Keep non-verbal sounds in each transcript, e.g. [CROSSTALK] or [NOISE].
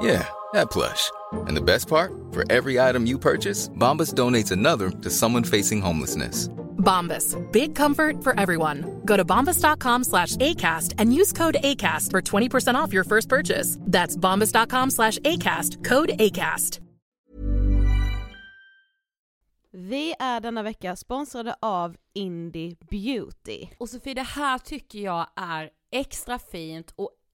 Yeah, that plush. And the best part? For every item you purchase, Bombas donates another to someone facing homelessness. Bombas. Big comfort for everyone. Go to bombas.com slash ACAST and use code ACAST for 20% off your first purchase. That's bombas.com slash ACAST. Code ACAST. Vi är denna vecka sponsrade av Indie Beauty. Och Sofie, det här tycker jag är extra fint och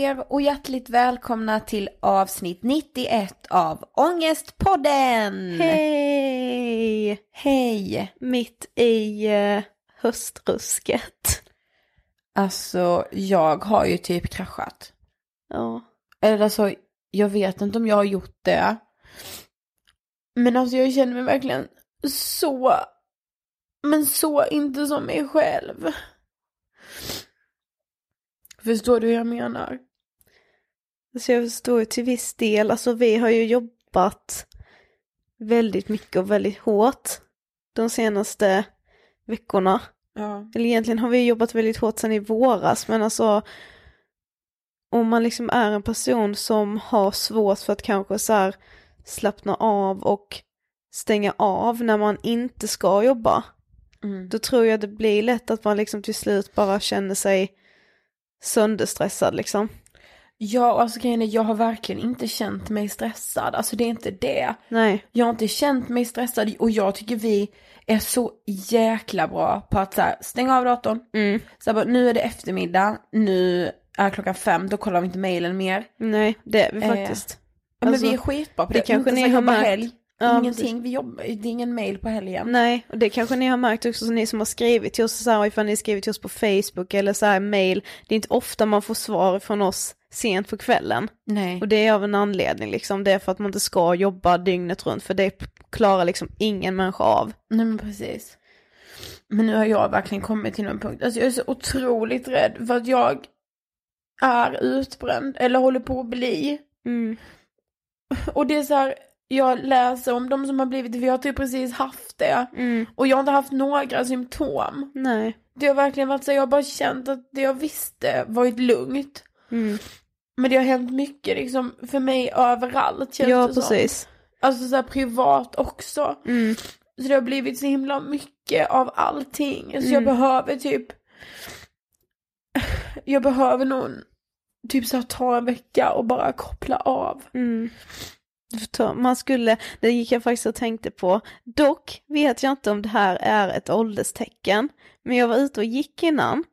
er och hjärtligt välkomna till avsnitt 91 av Ångestpodden! Hej! Hej! Mitt i uh, höstrusket. Alltså, jag har ju typ kraschat. Ja. Eller alltså, jag vet inte om jag har gjort det. Men alltså jag känner mig verkligen så, men så inte som mig själv. Förstår du hur jag menar? Alltså jag förstår ju till viss del, alltså vi har ju jobbat väldigt mycket och väldigt hårt de senaste veckorna. Ja. Eller egentligen har vi jobbat väldigt hårt sedan i våras, men alltså om man liksom är en person som har svårt för att kanske så här slappna av och stänga av när man inte ska jobba, Mm. då tror jag det blir lätt att man liksom till slut bara känner sig sönderstressad liksom. Ja, alltså grejen är, jag har verkligen inte känt mig stressad. Alltså det är inte det. Nej. Jag har inte känt mig stressad och jag tycker vi är så jäkla bra på att så här, stänga av datorn. Mm. Så här, bara, nu är det eftermiddag, nu är klockan fem, då kollar vi inte mejlen mer. Nej, det är vi Eh, faktiskt. Alltså, men vi är skitbra på det det. kanske inte ni har märkt. helg. Ja, Ingenting, vi jobbar, det är ingen mail på helgen. Nej, och det kanske ni har märkt också, så ni som har skrivit till oss, så här, ifall ni har skrivit till oss på Facebook eller så här mail, det är inte ofta man får svar från oss sent på kvällen. Nej. Och det är av en anledning liksom, det är för att man inte ska jobba dygnet runt, för det klarar liksom ingen människa av. Nej men precis. Men nu har jag verkligen kommit till en punkt, alltså jag är så otroligt rädd för att jag är utbränd eller håller på att bli. Mm. Och det är så här, jag läser om de som har blivit det, vi har typ precis haft det. Mm. Och jag har inte haft några symptom. Nej. Det har verkligen varit så, jag har bara känt att det jag visste varit lugnt. Mm. Men det har hänt mycket liksom för mig överallt känns Ja, det som. precis. Alltså så här privat också. Mm. Så det har blivit så himla mycket av allting. Så Mm. jag behöver typ, jag behöver nog typ så här ta en vecka och bara koppla av. Mm. Man skulle, det gick jag faktiskt och tänkte på. Dock vet jag inte om det här är ett ålderstecken. Men jag var ute och gick innan.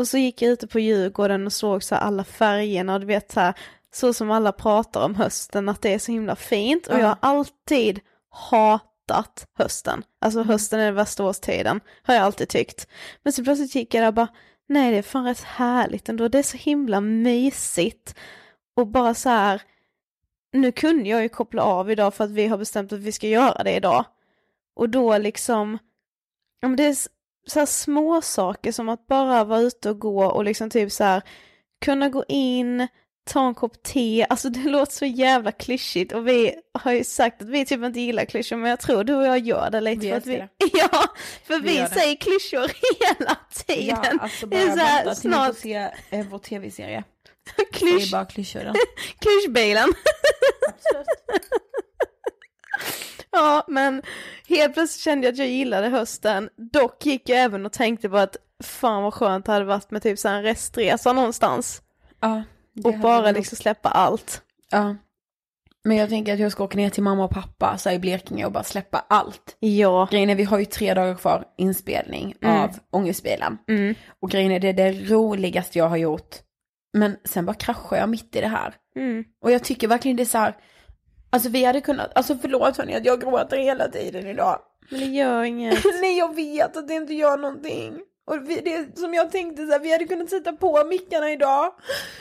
Och så gick jag ute på Djurgården och såg så alla färgerna och du vet så här, så som alla pratar om hösten, att det är så himla fint. Och Ja. jag har alltid hatat hösten. Alltså hösten är den värsta årstiden, har jag alltid tyckt. Men så plötsligt gick jag där och bara, nej det är fan rätt härligt ändå, det är så himla mysigt. Och bara så här, nu kunde jag ju koppla av idag för att vi har bestämt att vi ska göra det idag. Och då liksom, men det är så små saker som att bara vara ute och gå och liksom typ så här kunna gå in, ta en kopp te, alltså det [LAUGHS] låter så jävla klyschigt och vi har ju sagt att vi typ inte gillar klyschor men jag tror du och jag gör det lite Vi för att vi, älskar [LAUGHS] ja, för Vi vi, gör det. säger klyschor [LAUGHS] hela tiden. alltså det är så här, snart se eh, vår tv-serie. Det är klysch, bara klyschor klyschbilen. Ja, men helt plötsligt kände jag att jag gillade hösten. Dock gick jag även och tänkte på att fan vad skönt det hade varit med typ så en restresa någonstans. Ja. Och bara liksom släppa allt. Ja. Men jag tänker att jag ska åka ner till mamma och pappa så här i Blekinge och bara släppa allt. Ja. Grejen är vi har ju tre dagar kvar inspelning Mm. av Ångestbilen. Mm. Och grejen är det är det roligaste jag har gjort. Men sen bara kraschar jag mitt i det här. Mm. Och jag tycker verkligen det är så här. Alltså vi hade kunnat, alltså förlåt hörni att jag gråter hela tiden idag. Men det gör inget. [LAUGHS] Nej jag vet att det inte gör någonting. Och vi, det som jag tänkte så här, vi hade kunnat sätta på mickarna idag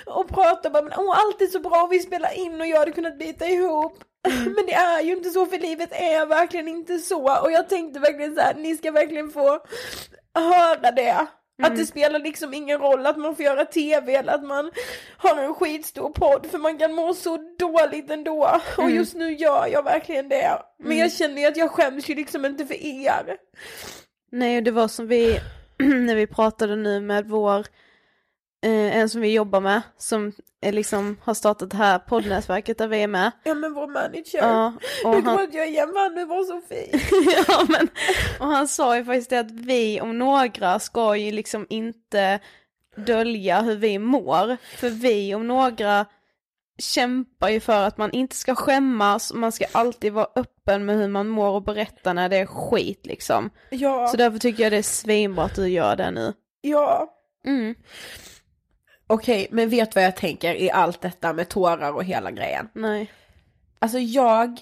och prata bara, men åh allt är så bra och vi spelar in och jag hade kunnat bita ihop. [LAUGHS] Men det är ju inte så för livet är verkligen inte så. Och jag tänkte verkligen så här, ni ska verkligen få höra det. Att det spelar liksom ingen roll att man får göra tv eller att man har en skitstor podd för man kan må så dåligt ändå. Och just nu gör jag verkligen det. Men jag känner ju att jag skäms ju liksom inte för er. Nej, och det var som vi, [CLEARS THROAT] när vi pratade nu med vår eh, en som vi jobbar med, som är liksom har startat det här poddnätverket där vi är med. Ja men vår manager. Ja, och jag kommer att jag igen vann med vår Sofie. [LAUGHS] ja, men, och han sa ju faktiskt det att vi om några ska ju liksom inte dölja hur vi mår. För vi om några kämpar ju för att man inte ska skämmas, man ska alltid vara öppen med hur man mår och berätta när det är skit liksom. Ja, Så därför tycker jag det är svinbra att du gör det nu. ja. Mm. Okej, men vet vad jag tänker i allt detta med tårar och hela grejen? Nej. Alltså jag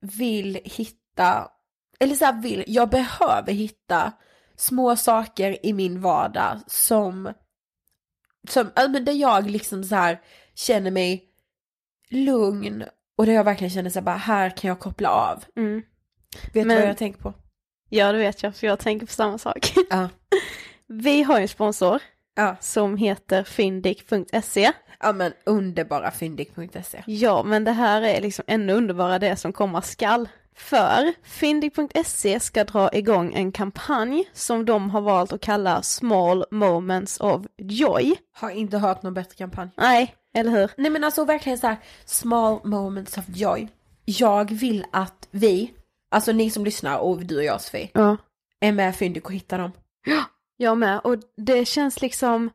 vill hitta, eller så här vill, jag behöver hitta små saker i min vardag som, som, ja, men där jag liksom så här känner mig lugn och där jag verkligen känner så här bara, här kan jag koppla av. Mm. Vet du Men- vad jag tänker på? Ja det vet jag, för jag tänker på samma sak. Ja. [LAUGHS] Vi har ju en sponsor Ja, som heter fyndik.se. ja men underbara fyndik.se. Ja, men det här är liksom ännu underbara det som komma skall. För fyndik.se ska dra igång en kampanj som de har valt att kalla Small Moments of Joy. Har inte hört någon bättre kampanj. Nej, eller hur? Nej men alltså verkligen så här small moments of joy. Jag vill att vi, alltså ni som lyssnar och du och jag Sofie, Ja. är med Fyndik och hittar dem. Jag med, och det känns liksom,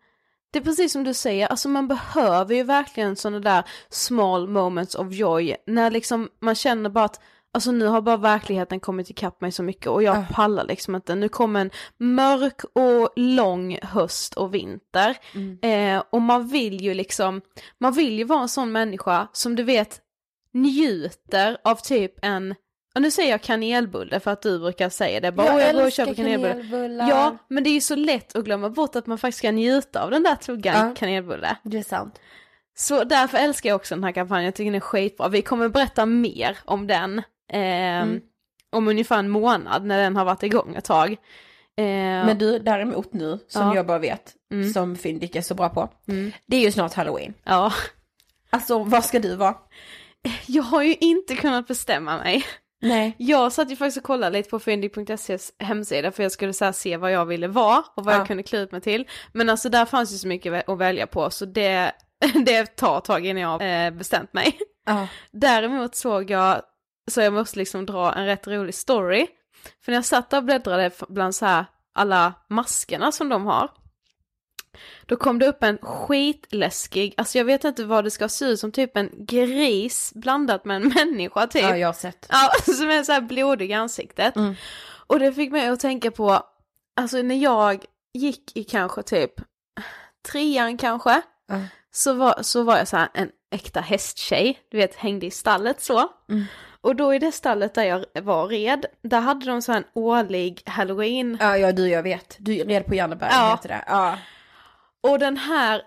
det är precis som du säger, alltså man behöver ju verkligen sådana där small moments of joy, när liksom man känner bara att Alltså nu har bara verkligheten kommit ikapp mig så mycket och jag Ah. pallar liksom inte. Nu kommer en mörk och lång höst och vinter. Eh, och man vill ju liksom, man vill ju vara en sån människa som du vet njuter av typ en, och nu säger jag kanelbulle för att du brukar säga det. Bara, "Åh, jag går och köper kanelbulle. Ja, men det är ju så lätt att glömma bort att man faktiskt ska njuta av den där tuggan Ja. kanelbulle. Det är sant. Så därför älskar jag också den här kampanjen, jag tycker den är skitbra. Vi kommer berätta mer om den ehm, om ungefär en månad när den har varit igång ett tag. Eh, Men du däremot nu, som Ja. jag bara vet, Mm. som Fyndik är så bra på. Mm. Det är ju snart halloween. ja, Alltså vad ska du vara? jag har ju inte kunnat bestämma mig. Nej. Jag satt ju faktiskt och kollade lite på fyndig.ses hemsida för jag skulle så se vad jag ville vara och vad Ja. jag kunde klä ut mig till. Men alltså där fanns ju så mycket att välja på så det, [LAUGHS] det tar tag innan jag eh, bestämt mig. Ja. Däremot såg jag, så jag måste liksom dra en rätt rolig story. För när jag satt där och bläddrade bland så här alla maskerna som de har. Då kom det upp en skitläskig, alltså jag vet inte vad det ska se ut som, typ en gris blandat med en [LAUGHS] människa typ. ja, jag har sett. Ja, [LAUGHS] som är så här blodig i ansiktet. Mm. Och det fick mig att tänka på, alltså när jag gick i kanske typ trean kanske, Ja. så, var, så var jag så här en äkta hästtjej, du vet hängde i stallet så. Mm. Och då i det stallet där jag var red, där hade de så här en årlig halloween. Ja, ja du jag vet. Du red på Janneberg Ja. heter det. Ja. Och den här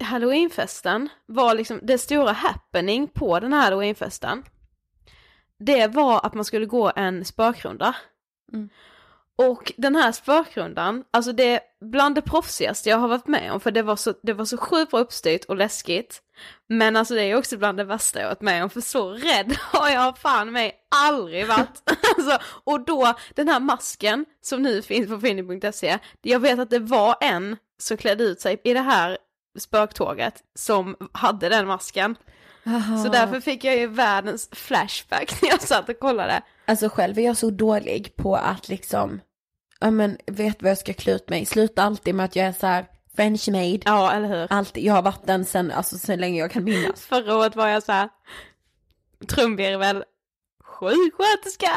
halloweenfesten var liksom, det stora happening på den här halloweenfesten. Det var att man skulle gå en spökrunda. Mm. Och den här spökrundan, alltså det är bland det proffsigaste jag har varit med om för det var så, det var så sjukt bra uppstyrt och läskigt. Men alltså det är också bland det värsta jag varit med om för så rädd [LAUGHS] har jag fan mig aldrig varit. [LAUGHS] alltså, och då den här masken som nu finns på finny.se, jag vet att det var en som klädde ut sig i det här spöktåget som hade den masken. Så därför fick jag ju världens flashback när jag satt och kollade. Alltså själv är jag så dålig på att liksom, ja men vet vad jag ska klä ut mig. Sluta alltid med att jag är så här French maid. Ja, eller hur? Alltid, jag har varit den sen, alltså så länge jag kan minnas. [LAUGHS] Förra året var jag så här trumvirvel, sjuksköterska!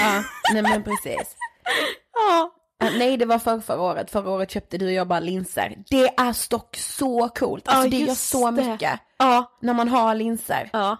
Ja, nej men precis. [LAUGHS] Ja. Nej det var för förra året, förra året köpte du och jag bara linser. Det är dock så coolt, alltså Ja, det gör så det. mycket. Ja, När man har linser. ja.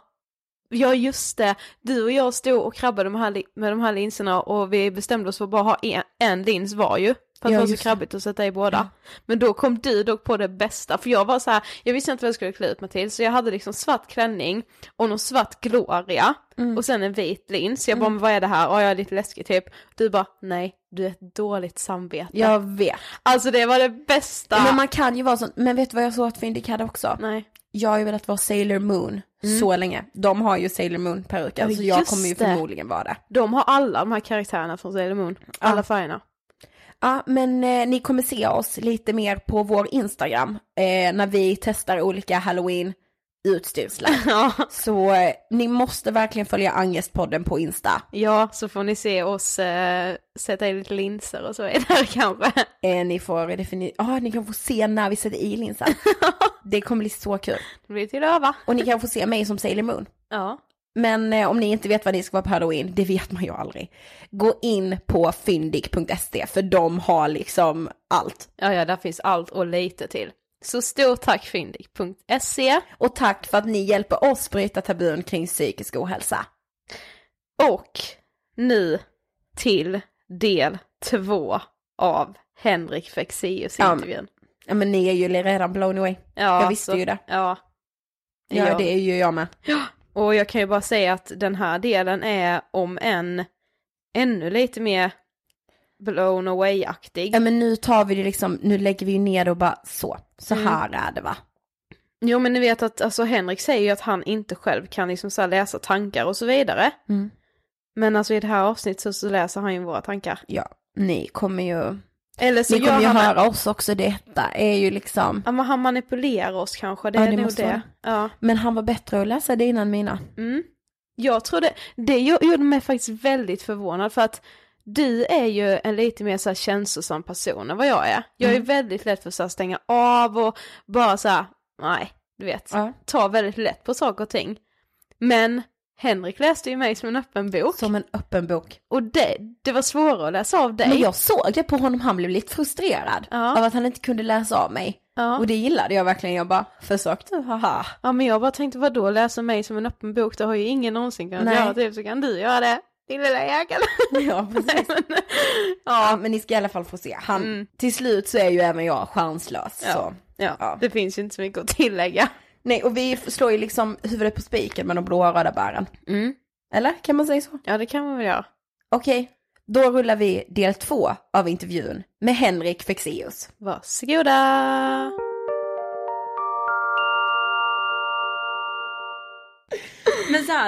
Ja just det, du och jag stod och krabbade med, de här, med de här linserna och vi bestämde oss för att bara ha en, en lins var ju. För att Ja, det var så krabbigt att sätta i båda. Men då kom du dock på det bästa, för jag var så här, jag visste inte vad jag skulle klä ut mig till, så jag hade liksom svart klänning och någon svart gloria Mm. och sen en vit lins. Jag bara, men vad är det här? Och jag är lite läskig typ. Du bara, nej, du är ett dåligt samvete. Jag vet. Alltså det var det bästa. Men man kan ju vara sån, men vet du vad jag såg att Fyndik hade också? Nej. Jag har ju velat vara Sailor Moon så länge. De har ju Sailor Moon peruker, Mm. Ja, så jag kommer ju förmodligen vara det. De har alla de här karaktärerna från Sailor Moon, alla Ja. färgerna. Ja, men eh, ni kommer se oss lite mer på vår Instagram eh, när vi testar olika halloween utstyrslar. [LAUGHS] Ja. Så eh, ni måste verkligen följa Angestpodden på Insta. ja, så får ni se oss eh, sätta i lite linser och så vidare kanske. Eh, ni får definitivt, ja ni kan få se när vi sätter i linsen. [LAUGHS] Det kommer bli så kul. Det blir till öva. Och ni kan få se mig som Sailor Moon. Ja. Men eh, om ni inte vet vad ni ska vara på halloween, det vet man ju aldrig. Gå in på fyndig.se för de har liksom allt. Ja, ja, där finns allt och lite till. Så stort tack fyndig.se. Och tack för att ni hjälper oss bryta tabun kring psykisk ohälsa. Och nu till del två av Henrik Fexeus Ja, intervjun. Ja men ni är ju redan blown away. Ja, jag visste så- ju det. Ja. Ja, Ja. det är ju jag med. Och jag kan ju bara säga att den här delen är om en ännu lite mer blown away-aktig. Ja men nu tar vi det liksom, nu lägger vi ner det och bara så, så här är det va. Jo men ni vet att alltså Henrik säger ju att han inte själv kan liksom så läsa tankar och så vidare. Mm. Men alltså i det här avsnittet så, så läser han ju våra tankar. Ja, ni kommer ju, Eller så ni kommer ju han... höra oss också, detta är ju liksom, Ja men han manipulerar oss kanske, det Ja, är det nog det. vara. Ja. men han var bättre att läsa det innan mina. Mm. Jag tror det, det gjo- gjorde mig faktiskt väldigt förvånad för att du är ju en lite mer så här känslosam person än vad jag är. Jag är Mm. väldigt lätt för att stänga av och bara så här, nej, du vet, Ja. ta väldigt lätt på saker och ting. Men Henrik läste ju mig som en öppen bok Som en öppen bok. och det, det var svårare att läsa av dig. Men jag såg det på honom, han blev lite frustrerad Ja. av att han inte kunde läsa av mig. ja. Och det gillade jag verkligen, jag bara, försök du, haha. ja men jag bara tänkte vadå läsa mig som en öppen bok, det har ju ingen någonsin kunnat Nej. göra typ så kan du göra det. Din lilla jäkel. [LAUGHS] Ja, precis. [LAUGHS] Men, Ja, men ni ska i alla fall få se. Han, Mm. Till slut så är ju även jag chanslös. Ja. Så. ja, Ja. det finns ju inte så mycket att tillägga. Nej, och vi slår ju liksom huvudet på spiken med de blåa och röda bären. Mm. Eller, kan man säga så? Ja det kan man väl göra. Okej, då rullar vi del två av intervjun med Henrik Fexeus. Varsågoda!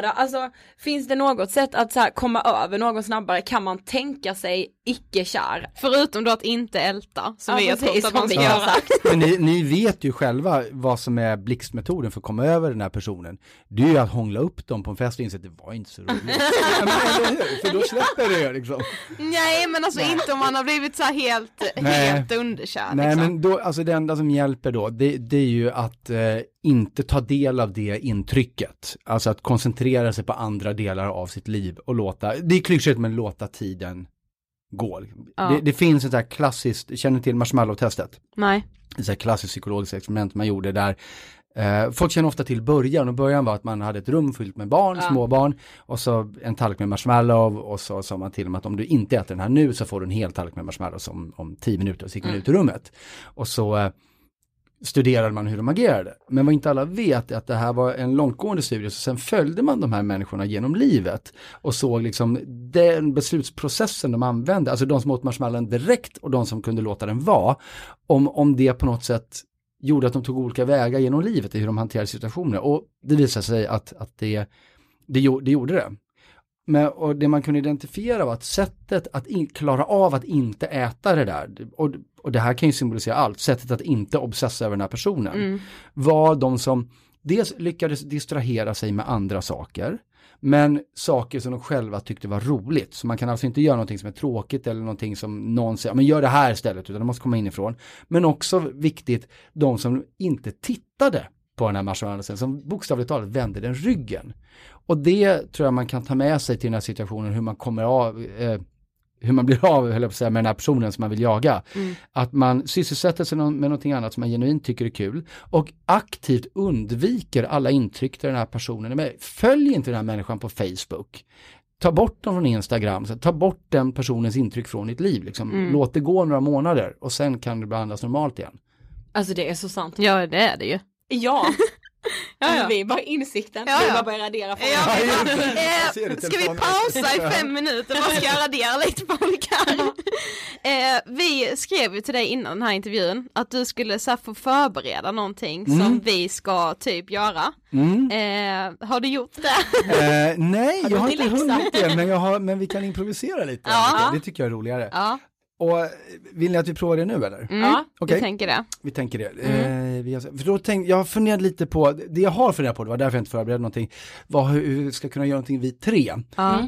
Då, alltså finns det något sätt att så här, komma över någon snabbare? Kan man tänka sig icke-kär? Förutom då att inte älta, som Ja, vi har precis, trott att man ska göra. Men ni, ni vet ju själva vad som är blixtmetoden för att komma över den här personen. Det är ju att hångla upp dem på en fest och inse att det var inte så roligt. [LAUGHS] men, eller? För då släpper det liksom. Nej men alltså inte om man har blivit så här helt, Nej. helt underkär Nej liksom. men då, alltså det enda som hjälper då, det, det är ju att eh, inte ta del av det intrycket. Alltså att koncentrera sig på andra delar av sitt liv och låta, det är klyschigt men låta tiden gå. Ja. Det, det finns ett så här klassiskt, känner ni till marshmallow-testet? Nej. ett så här klassiskt psykologiskt experiment man gjorde där eh, folk känner ofta till början och början var att man hade ett rum fyllt med barn, Ja. småbarn och så en tallrik med marshmallow och så sa man till dem att om du inte äter den här nu så får du en hel tallrik med marshmallows om, om tio minuter och så gick man ut ur rummet. Och så eh, studerade man hur de agerade. Men vad inte alla vet är att det här var en långtgående studie, så sen följde man de här människorna genom livet och såg liksom den beslutsprocessen de använde, alltså de som åt marshmallowen direkt och de som kunde låta den vara, om, om det på något sätt gjorde att de tog olika vägar genom livet i hur de hanterade situationer. Och det visade sig att, att det, det, det gjorde det. Men, och det man kunde identifiera var att sättet att in, klara av att inte äta det där, och, och det här kan ju symbolisera allt, sättet att inte obsessa över den här personen, var de som dels lyckades distrahera sig med andra saker, men saker som de själva tyckte var roligt. Så man kan alltså inte göra någonting som är tråkigt eller någonting som någon säger, men gör det här istället, utan det måste komma inifrån. Men också viktigt, de som inte tittade på den här marshmallowsen, som bokstavligt talat vände den ryggen. Och det tror jag man kan ta med sig till den här situationen, hur man kommer av, eh, hur man blir [LAUGHS] av, höll jag på att säga, med den här personen som man vill jaga. Att man sysselsätter sig med någonting annat som man genuint tycker är kul och aktivt undviker alla intryck där den här personen är med. Följ inte den här människan på Facebook. Ta bort dem från Instagram, så ta bort den personens intryck från ditt liv. Liksom. Låt det gå några månader och sen kan det behandlas normalt igen. Alltså det är så sant. Ja det är det ju. Ja. [LAUGHS] Ja, ja. Vi bara insikten, Ja, vi ja. bara börjar radera på Ja, det, eh, ska vi pausa i fem minuter? Bara ska jag radera lite folk här. Eh, vi skrev ju till dig innan den här intervjun att du skulle så här, få förbereda någonting som vi ska typ göra. Mm. Eh, har du gjort det? Eh, nej, Har jag har inte läxa? hunnit det, men, jag har, men vi kan improvisera lite. Ja. Det tycker jag är roligare. Och eh, vill ni att vi provar det nu eller? Mm, Ja, Okej. vi tänker det. Vi tänker det. Eh, vi har, för då tänk, jag har funderat lite på, det jag har funderat på, det var därför jag inte förberedde någonting, var hur, hur vi ska kunna göra någonting vi tre.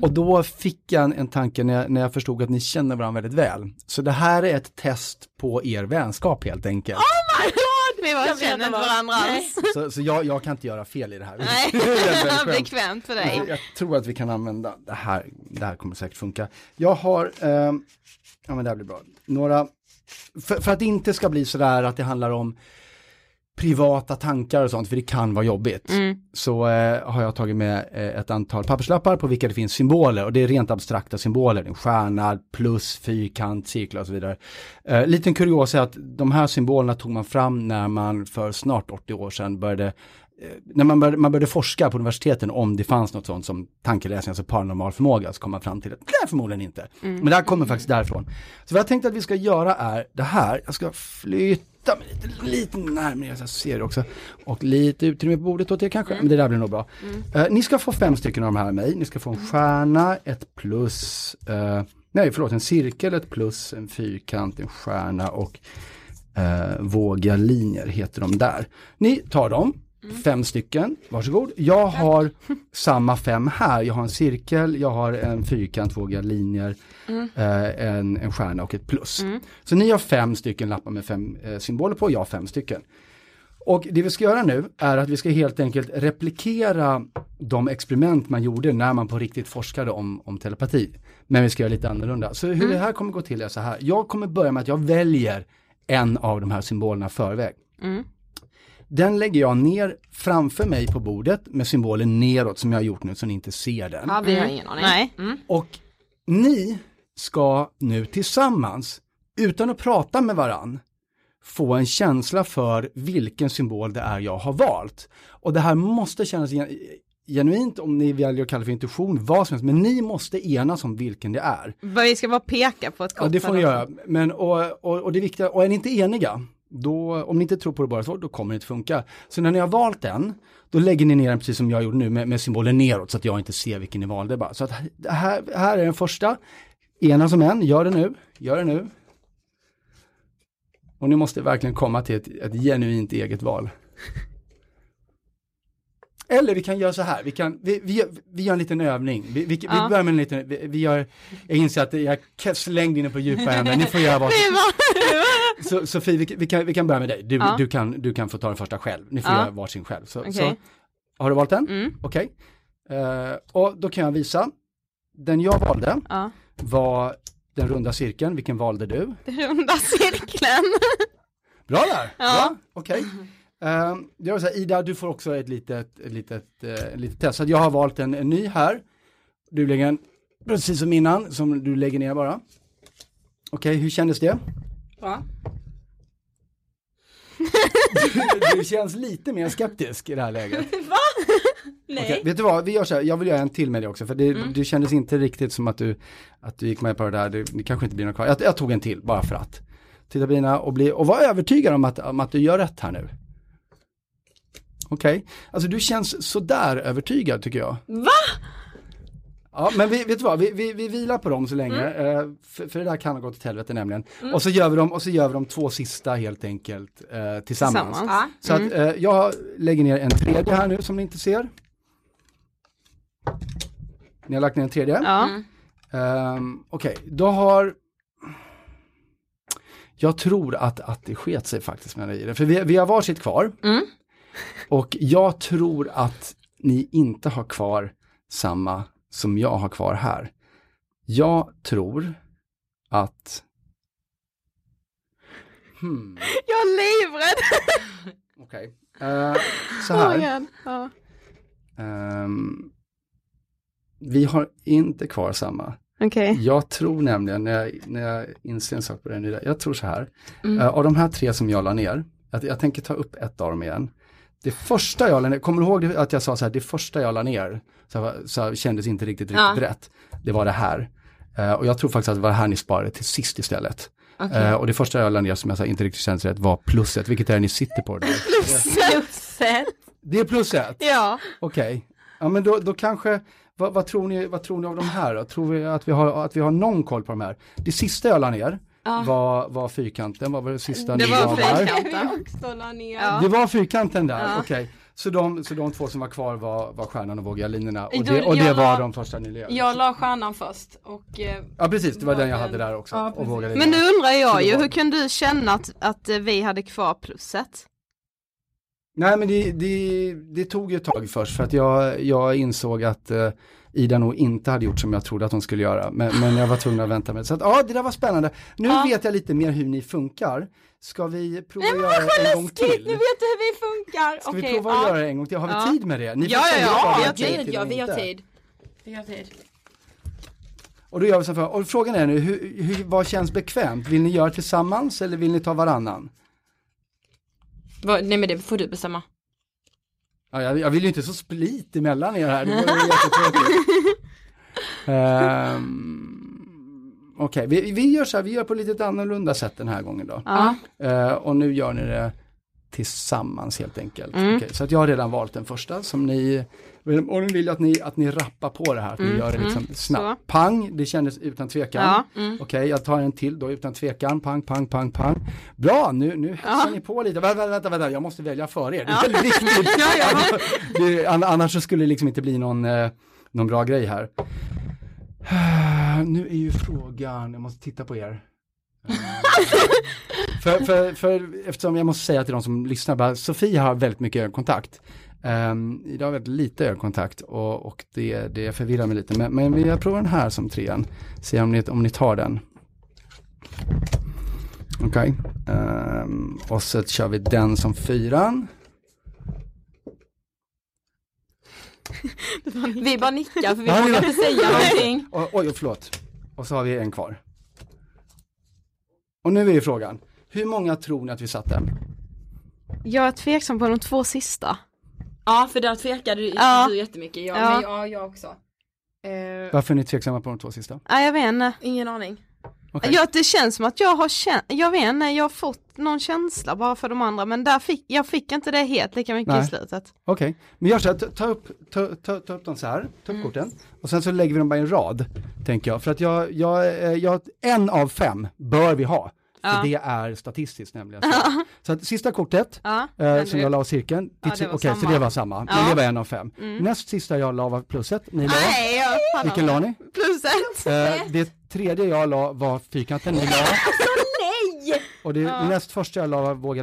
Och då fick jag en, en tanke när jag, när jag förstod att ni känner varandra väldigt väl. Så det här är ett test på er vänskap helt enkelt. Vi var känner inte varandra alls. Så, så jag, jag kan inte göra fel i det här. Nej, [LAUGHS] Det är [LAUGHS] bekvämt för dig. Jag tror att vi kan använda det här. Det här kommer säkert funka. Jag har, ehm, ja men det här blir bra, några, för, för att det inte ska bli sådär att det handlar om privata tankar och sånt, för det kan vara jobbigt. Så eh, har jag tagit med eh, ett antal papperslappar på vilka det finns symboler och det är rent abstrakta symboler. En stjärna, plus, fyrkant, cirklar och så vidare. Eh, liten kuriosa är att de här symbolerna tog man fram när man för snart 80 år sedan började när man började, man började forska på universiteten om det fanns något sånt som tankeläsning, alltså paranormal förmåga, så kom man fram till att det är förmodligen inte. Men det här kommer faktiskt därifrån. Så vad jag tänkte att vi ska göra är det här, jag ska flytta mig lite, lite närmare, så jag ser det också. Och lite utrymme på bordet åt er kanske, men det där blir nog bra. Eh, ni ska få fem stycken av de här av mig, ni ska få en stjärna, ett plus, eh, nej förlåt, en cirkel, ett plus, en fyrkant, en stjärna och eh, våga linjer heter de där. Ni tar dem, fem stycken, varsågod. Jag har samma fem här, jag har en cirkel, jag har en fyrkant, våga linjer, eh, en, en stjärna och ett plus. Så ni har fem stycken lappar med fem eh, symboler på, jag har fem stycken. Och det vi ska göra nu är att vi ska helt enkelt replikera de experiment man gjorde när man på riktigt forskade om, om telepati. Men vi ska göra lite annorlunda. Så hur det här kommer gå till är så här. Jag kommer börja med att jag väljer en av de här symbolerna förväg. Den lägger jag ner framför mig på bordet med symbolen neråt som jag har gjort nu så ni inte ser den. Ja, vi har ingen aning. Nej. Och ni ska nu tillsammans, utan att prata med varann, få en känsla för vilken symbol det är jag har valt. Och det här måste kännas gen- genuint om ni väljer att kalla det för intuition, vad som helst, men ni måste enas om vilken det är. Vad Vi ska bara peka på ett kort. Ja, det får ni göra. Men, och, och, och det viktiga, och är ni inte eniga, då, om ni inte tror på det bara så, då kommer det inte funka. Så när ni har valt den, då lägger ni ner den precis som jag gjorde nu med, med symbolen neråt så att jag inte ser vilken ni valde bara. Så att här, här är den första, ena som en, gör det nu, gör det nu. Och ni måste verkligen komma till ett, ett genuint eget val. Eller vi kan göra så här, vi, kan, vi, vi, vi gör en liten övning. Vi, vi, vi Ja. börjar med en liten, vi, vi gör, jag inser att jag är slängd inne på djupa änden, ni får göra vad [LAUGHS] Så Sofie, vi, vi, kan, vi kan börja med dig. Du, Ja. du, kan, du kan få ta den första själv. Ni får Ja. göra varsin själv. Så, Okej. så, har du valt den? Mm. Okej. Eh, och då kan jag visa. Den jag valde Ja. var den runda cirkeln. Vilken valde du? Runda cirkeln. Bra där! Ja. Okej. Um, jag vill säga, Ida, du får också ett litet, ett litet, eh, ett litet test. Så jag har valt en, en ny här. Du lägger en, precis som innan, som du lägger ner bara. Okej, hur kändes det? Ja. Du, du känns lite mer skeptisk i det här läget. [LAUGHS] Va? Nej. Okej, vet du vad, vi gör så här, jag vill göra en till med dig också, för det, det kändes inte riktigt som att du, att du gick med på det där, det, det kanske inte blir något kvar. Jag, jag tog en till, bara för att. Titta på dina och, bli, och var övertygad om att, om att du gör rätt här nu. Okej, alltså du känns sådär övertygad tycker jag. Va? Ja, men vi, vet du vad, vi, vi, vi vilar på dem så länge, eh, för, för det där kan ha gått åt helvete nämligen. Och, så gör vi dem, och så gör vi de två sista helt enkelt eh, tillsammans. Tillsammans. Ja. Så att eh, jag lägger ner en tredje här nu som ni inte ser. Ni har lagt ner en tredje? Ja. Ehm, Okej, då har... Jag tror att, att det sket sig faktiskt med det. För vi, vi har varsitt kvar. Och jag tror att ni inte har kvar samma som jag har kvar här. Jag tror att... Hmm, Jag är livrädd. okej. Eh, så Oh här. God. Ja. Ehm, vi har inte kvar samma. Okej. Jag tror nämligen, när jag, när jag inser en sak på den, jag tror så här. Eh, av de här tre som jag la ner, att jag tänker ta upp ett av dem igen. Det första jag la ner, kommer du ihåg att jag sa så här, det första jag la ner, så, här, så kändes inte riktigt, riktigt Ja. rätt. Det var det här. Eh, och jag tror faktiskt att det var det här ni sparade till sist istället. Eh, och det första jag la ner som jag sa inte riktigt kändes rätt var plusset, vilket är det ni sitter på. [LAUGHS] Plusset. Det är plusset? Ja. Okej, ja men då, då kanske, vad, vad, tror ni, vad tror ni av de här då? Tror vi att vi, har, att vi har någon koll på de här? Det sista jag la ner, Ja. var, var fyrkanten, vad var det sista Det ni var gav där? Ja. Det var fyrkanten där, Ja. okej. Så, de, så de två som var kvar var, var stjärnan och våggarlinorna och det, och det var la- de första ni. Jag la stjärnan först och eh, Ja precis, det var den jag hade där också. Ja, och. Men nu undrar jag ju, var- hur kan du känna att, att eh, vi hade kvar plusset? Nej men det, det, det tog ju ett tag först för att jag, jag insåg att eh, Ida nog inte hade gjort som jag trodde att hon skulle göra. Men, men jag var tvungen att vänta med det. Så att, ja, det där var spännande. Nu Ja. vet jag lite mer hur ni funkar. Ska vi prova att göra det en gång läskigt, nu till? vet du hur vi funkar. Ska vi Okej, prova att ja. göra det en gång till? Har vi Ja. tid med det? Ni Ja, ja, ja, vi har tid till ja, vi har tid. Vi har tid. Och då gör vi så här, och frågan är nu, hur, hur, vad känns bekvämt? Vill ni göra tillsammans eller vill ni ta varannan? Vad- Nej men det får du bestämma. Ja, jag, jag vill ju inte så split emellan er här, det vore ju jättetråkigt. Ehm, Okej, vi, vi gör så här, vi gör på lite annorlunda sätt den här gången då. Ja. Eh, och nu gör ni det tillsammans helt enkelt. Mm. Okej, så att jag har redan valt den första som ni, och nu vill jag att ni, att ni rappar på det här, att ni Mm, gör det liksom mm, snabbt. så. Pang, det kändes utan tvekan. Ja, mm. Okej, jag tar en till då utan tvekan. Pang, pang, pang, pang. Bra, nu, nu hetsar ni på lite. Vänta, vänta, vänta, jag måste välja för er. Det är viktigt. [LAUGHS] det, an- annars så skulle det liksom inte bli någon, eh, någon bra grej här. [SIGHS] Nu är ju frågan, jag måste titta på er. [LAUGHS] För, för, för eftersom jag måste säga till de som lyssnar, bara, Sofie har väldigt mycket ögonkontakt. Um, idag har väldigt lite ögonkontakt och, och det, det förvirrar mig lite. Men, men jag provar den här som trean. Se om ni, om ni tar den. Okej. Ehm, och så kör vi den som fyran. Vi bara nickar för vi Ja, vågar ja. inte säga någonting. Oj, förlåt. Och så har vi en kvar. Och nu är ju frågan, hur många tror ni att vi satte? Jag är tveksam på de två sista. Ja för där tvekade du, Ja. du jättemycket. Jag, Ja. Men, ja, jag också. Eh, Varför är ni tveksamma på de två sista? Nej jag vet inte. ingen aning. Okej. Ja, det känns som att jag har känt, jag vet inte, jag har fått någon känsla bara för de andra men där fick, jag fick inte det helt lika mycket Nej. i slutet. Okej, men gör så här, ta, upp, ta, ta, ta upp dem så här, ta upp korten och sen så lägger vi dem bara i en rad, tänker jag. För att jag, jag, eh, jag en av fem bör vi ha. För Ja. det är statistiskt nämligen. Så, så att sista kortet, Ja, eh, men som du- jag la av cirkeln, Ja, okej så samma. det var samma, men Ja. det var en av fem. Mm. Näst sista jag la var plusset, ni la, Nej, jag vilken la ni? Plus ett. Eh, det tredje jag la var fyrkanten, ni la. [LAUGHS] Nej! Och det näst första jag la våga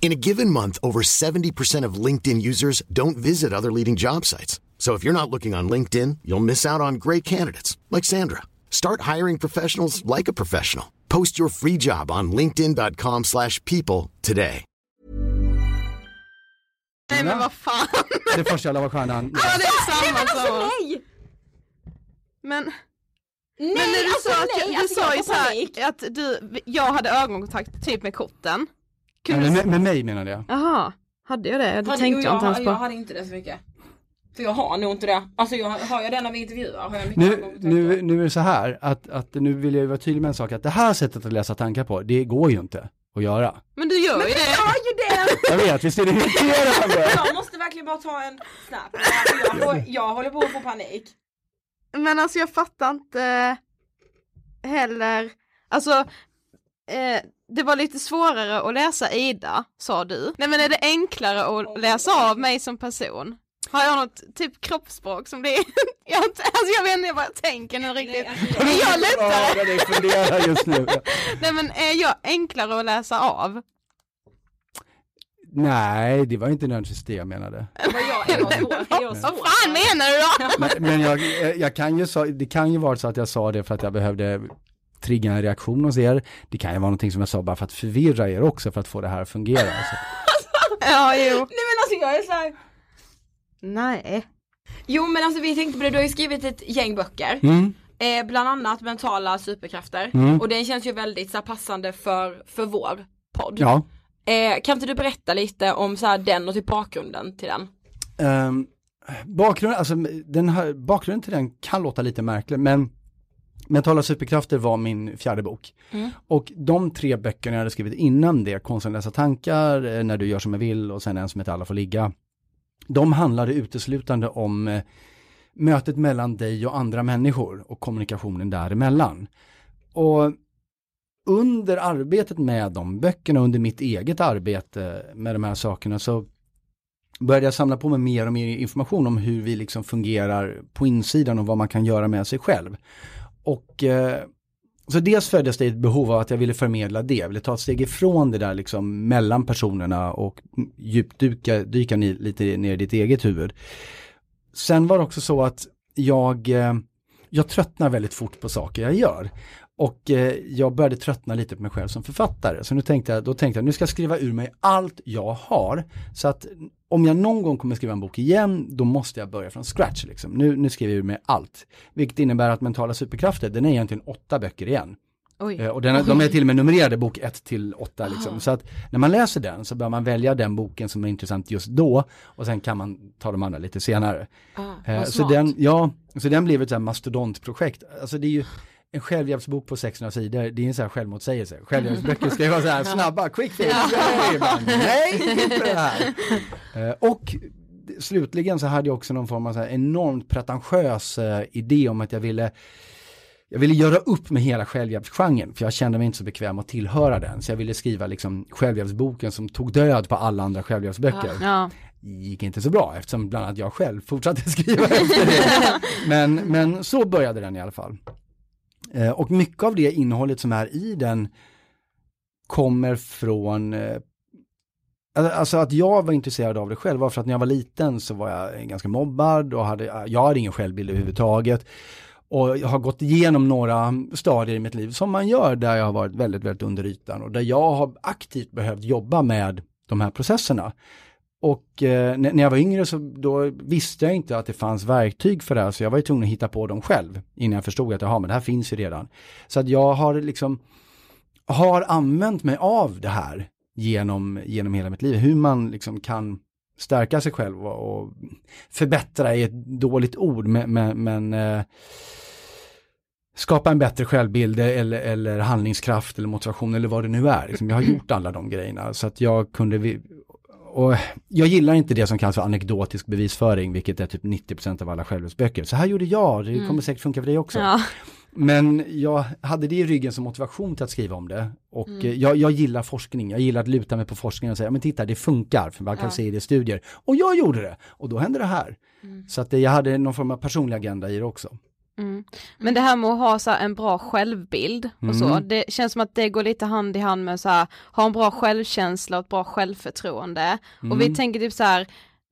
In a given month, over 70% of LinkedIn users don't visit other leading job sites. So if you're not looking on LinkedIn, you'll miss out on great candidates like Sandra. Start hiring professionals like a professional. Post your free job on linkedin.com/people slash people today. Nej men vad fan. Det första jag la var stjärnan. Ja det är samma samma. Nej! Men, Nej, men när du alltså sa att, nej, du alltså, sa jag ju får så att du, jag hade ögonkontakt typ med korten. Nej, Kunde men du... med, med mig menade jag. Jaha, hade jag det? Det Hade- tänkte jo, jag inte ens Jag på. hade inte det så mycket. För jag har nog inte det. Alltså jag, har jag det när vi intervjuar har jag mycket Nu, nu, nu är det så här att, att nu vill jag vara tydlig med en sak att det här sättet att läsa tankar på, det går ju inte att göra. Men du gör ju det. Jag ju det! Jag vet, visst är det irriterande? Jag måste verkligen bara ta en snap. Jag, får, jag håller på att få panik. Men alltså jag fattar inte. heller, alltså eh, det var lite svårare att läsa Ida, sa du. Nej men är det enklare att läsa av mig som person? Har jag något typ kroppsspråk som det är? [LAUGHS] jag, alltså jag vet inte vad jag tänker nu riktigt. är jag lättare? Just nu. [LAUGHS] Nej men är jag enklare att läsa av? Nej, det var inte nödvändigtvis det jag menade. [LAUGHS] Vad jag jag svår? Fan menar du då? Men, men jag, jag kan ju sa, det kan ju vara så att jag sa det för att jag behövde trigga en reaktion hos er. Det kan ju vara någonting som jag sa bara för att förvirra er också för att få det här att fungera. Alltså. [LAUGHS] Ja, jo. Nej men alltså jag är såhär, Nej. jo men alltså vi tänkte på det, du har ju skrivit ett gäng böcker. Mm. Eh, bland annat mentala superkrafter. Mm. Och den känns ju väldigt så här, passande för, för vår podd. Ja. Eh, kan inte du berätta lite om så här, den och typ bakgrunden till den? Um, bakgrunden, alltså, den här, bakgrunden till den kan låta lite märklig men Mentala superkrafter var min fjärde bok. Mm. Och de tre böckerna jag hade skrivit innan det, Konsten läsa tankar, eh, När du gör som jag vill och sen en som heter Alla får ligga. De handlade uteslutande om eh, mötet mellan dig och andra människor och kommunikationen däremellan. Och under arbetet med de böckerna, under mitt eget arbete med de här sakerna så började jag samla på mig mer och mer information om hur vi liksom fungerar på insidan och vad man kan göra med sig själv. Och eh, så dels föddes det ett behov av att jag ville förmedla det, jag ville ta ett steg ifrån det där liksom mellan personerna och djupdyka dyka ni, lite ner i ditt eget huvud. Sen var det också så att jag, eh, jag tröttnar väldigt fort på saker jag gör. Och eh, jag började tröttna lite på mig själv som författare. Så nu tänkte jag, då tänkte jag, nu ska jag skriva ur mig allt jag har. Så att om jag någon gång kommer skriva en bok igen, då måste jag börja från scratch. Liksom. Nu, nu skriver jag mig allt. Vilket innebär att mentala superkrafter, den är egentligen åtta böcker igen. Oj. Eh, Och den, de är till och med numrerade bok 1 till 8 liksom. Så att när man läser den så bör man välja den boken som är intressant just då och sen kan man ta de andra lite senare. Ah, Eh, så den, ja, så den blev ett mastodontprojekt. Alltså det är ju en självhjälpsbok på 600 sidor, det är en sån här självmotsägelse. Självhjälpsböcker ska ju vara så här snabba, quick fix! Men nej, inte det här. Eh, Och slutligen så hade jag också någon form av så här enormt pretentiös eh, idé om att jag ville jag ville göra upp med hela självhjälpsgenren för jag kände mig inte så bekväm att tillhöra den. Så jag ville skriva liksom självhjälpsboken som tog död på alla andra självhjälpsböcker. Ja. gick inte så bra eftersom bland annat jag själv fortsatte [LAUGHS] skriva efter det. Men, men så började den i alla fall. Eh, och mycket av det innehållet som är i den kommer från eh, Alltså att jag var intresserad av det själv var för att när jag var liten så var jag eh, ganska mobbad och hade, eh, jag hade ingen självbild överhuvudtaget. Och jag har gått igenom några stadier i mitt liv som man gör där jag har varit väldigt, väldigt under ytan och där jag har aktivt behövt jobba med de här processerna. Och eh, när jag var yngre så då visste jag inte att det fanns verktyg för det här så jag var ju tvungen att hitta på dem själv innan jag förstod att jaha men det här finns ju redan. Så att jag har liksom har använt mig av det här genom, genom hela mitt liv. Hur man liksom kan stärka sig själv och, och förbättra är ett dåligt ord men, men, men eh, skapa en bättre självbild eller, eller handlingskraft eller motivation eller vad det nu är. Liksom, jag har gjort alla de grejerna så att jag kunde och jag gillar inte det som kallas för anekdotisk bevisföring, vilket är typ 90% av alla självhjälpsböcker. Så här gjorde jag, det kommer säkert funka för dig också. Ja. Men jag hade det i ryggen som motivation till att skriva om det. Och Mm. eh, jag, jag gillar forskning, jag gillar att luta mig på forskning och säga, men titta det funkar, för man kan Ja. se det i studier. Och jag gjorde det, och då hände det här. Mm. Så att jag hade någon form av personlig agenda i det också. Mm. Men det här med att ha så en bra självbild och så, Mm. det känns som att det går lite hand i hand med så här, ha en bra självkänsla och ett bra självförtroende. Och vi Mm. tänker typ så här,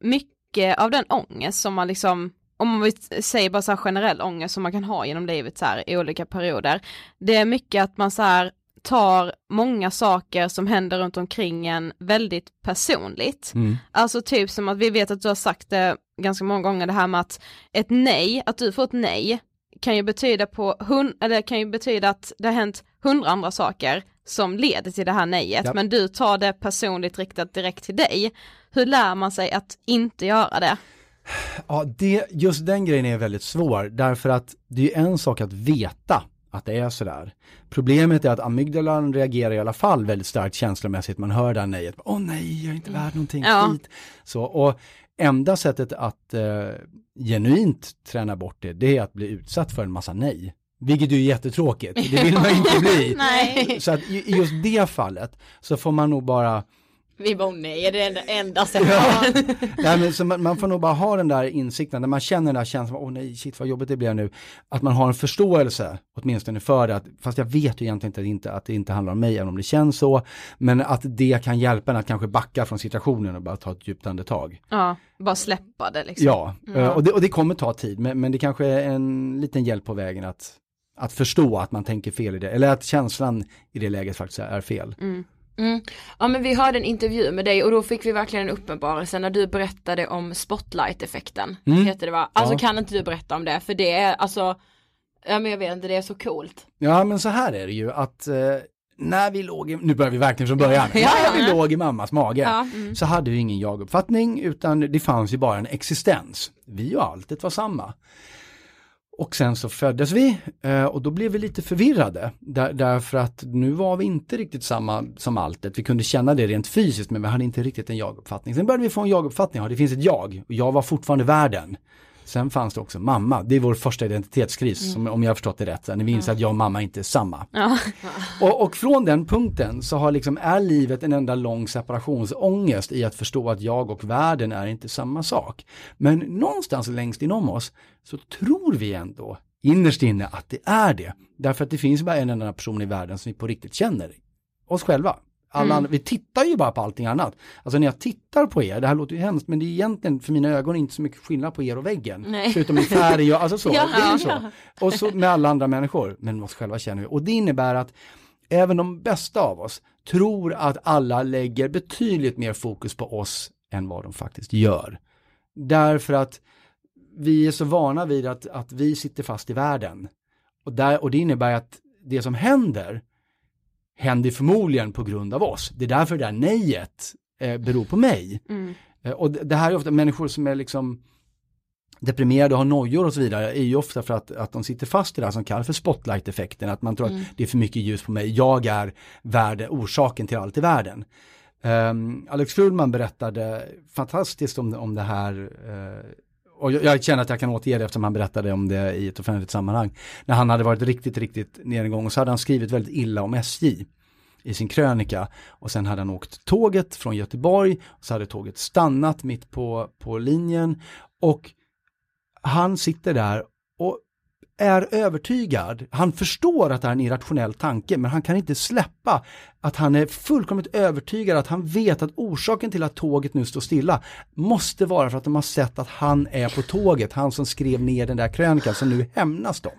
mycket av den ångest som man liksom, om man vill säga bara så här generell ångest som man kan ha genom livet så här i olika perioder, det är mycket att man så här tar många saker som händer runt omkring en väldigt personligt. Mm. Alltså typ som att vi vet att du har sagt det ganska många gånger det här med att ett nej, att du får ett nej kan ju betyda på hun eller kan ju betyda att det har hänt hundra andra saker som leder till det här nejet Ja. men du tar det personligt riktat direkt till dig. Hur lär man sig att inte göra det? Ja, det, just den grejen är väldigt svår, därför att det är en sak att veta att det är sådär. Problemet är att amygdalan reagerar i alla fall väldigt starkt känslomässigt, man hör det här nejet, åh nej, jag är inte värd någonting, Ja. Så, och enda sättet att eh, genuint träna bort det, det är att bli utsatt för en massa nej. Vilket ju är jättetråkigt, det vill man ju inte bli. [LAUGHS] Så att i just det fallet så får man nog bara Vi bara, nej, det är det enda Ja. sättet. [LAUGHS] Nej, men så man, man får nog bara ha den där insikten, när man känner den där känslan, åh nej, shit vad jobbigt det blir nu, att man har en förståelse åtminstone för det, att, fast jag vet ju egentligen inte att, det inte att det inte handlar om mig, även om det känns så, men att det kan hjälpa en att kanske backa från situationen och bara ta ett djupt andetag. Ja, bara släppa det liksom. Ja, eh, Och, det, och det kommer ta tid, men, men det kanske är en liten hjälp på vägen att, att förstå att man tänker fel i det, eller att känslan i det läget faktiskt är fel. Mm. Ja men vi hörde en intervju med dig och då fick vi verkligen en uppenbarelse när du berättade om spotlight-effekten. Mm. Heter det va? Alltså Ja. kan inte du berätta om det? För det är alltså, ja men jag vet inte, det är så coolt. Ja men så här är det ju att eh, när vi låg, i, nu börjar vi verkligen från början, [LAUGHS] Ja, ja, när vi ja. låg i mammas mage Ja, mm. så hade vi ingen jaguppfattning utan det fanns ju bara en existens. Vi och alltet var samma. Och sen så föddes vi eh, och då blev vi lite förvirrade där, därför att nu var vi inte riktigt samma som alltet. Vi kunde känna det rent fysiskt men vi hade inte riktigt en jaguppfattning. Sen började vi få en jaguppfattning, ja det finns ett jag och jag var fortfarande världen. Sen fanns det också mamma, det är vår första identitetskris som, om jag har förstått det rätt, när vi inser att jag och mamma inte är samma. Ja. Och, och från den punkten så har liksom, är livet en enda lång separationsångest i att förstå att jag och världen är inte samma sak. Men någonstans längst inom oss så tror vi ändå innerst inne att det är det. Därför att det finns bara en enda person i världen som vi på riktigt känner. Oss själva. Alla Mm. vi tittar ju bara på allting annat. Alltså när jag tittar på er, det här låter ju hemskt, men det är egentligen för mina ögon inte så mycket skillnad på er och väggen. Nej. Förutom i färg och alltså så. Ja, det är så. ja. Och så med alla andra människor, men oss själva känner vi. Och det innebär att även de bästa av oss tror att alla lägger betydligt mer fokus på oss än vad de faktiskt gör. Därför att vi är så vana vid att, att vi sitter fast i världen. Och, där, och det innebär att det som händer händer förmodligen på grund av oss. Det är därför det där nejet eh, beror på mig. Mm. Eh, och det, det här är ofta människor som är liksom deprimerade och har nojor och så vidare är ju ofta för att, att de sitter fast i det här som kallas för spotlight-effekten, att man tror Mm. att det är för mycket ljus på mig, jag är värde, orsaken till allt i världen. Ehm, Alex Schulman berättade fantastiskt om, om det här eh, och jag, jag känner att jag kan återge det eftersom han berättade om det i ett offentligt sammanhang. När han hade varit riktigt, riktigt nedgång och så hade han skrivit väldigt illa om SJ i sin krönika och sen hade han åkt tåget från Göteborg och så hade tåget stannat mitt på, på linjen och han sitter där är övertygad, han förstår att det är en irrationell tanke men han kan inte släppa att han är fullkomligt övertygad att han vet att orsaken till att tåget nu står stilla måste vara för att de har sett att han är på tåget, han som skrev ner den där krönikan som nu hämnas dem.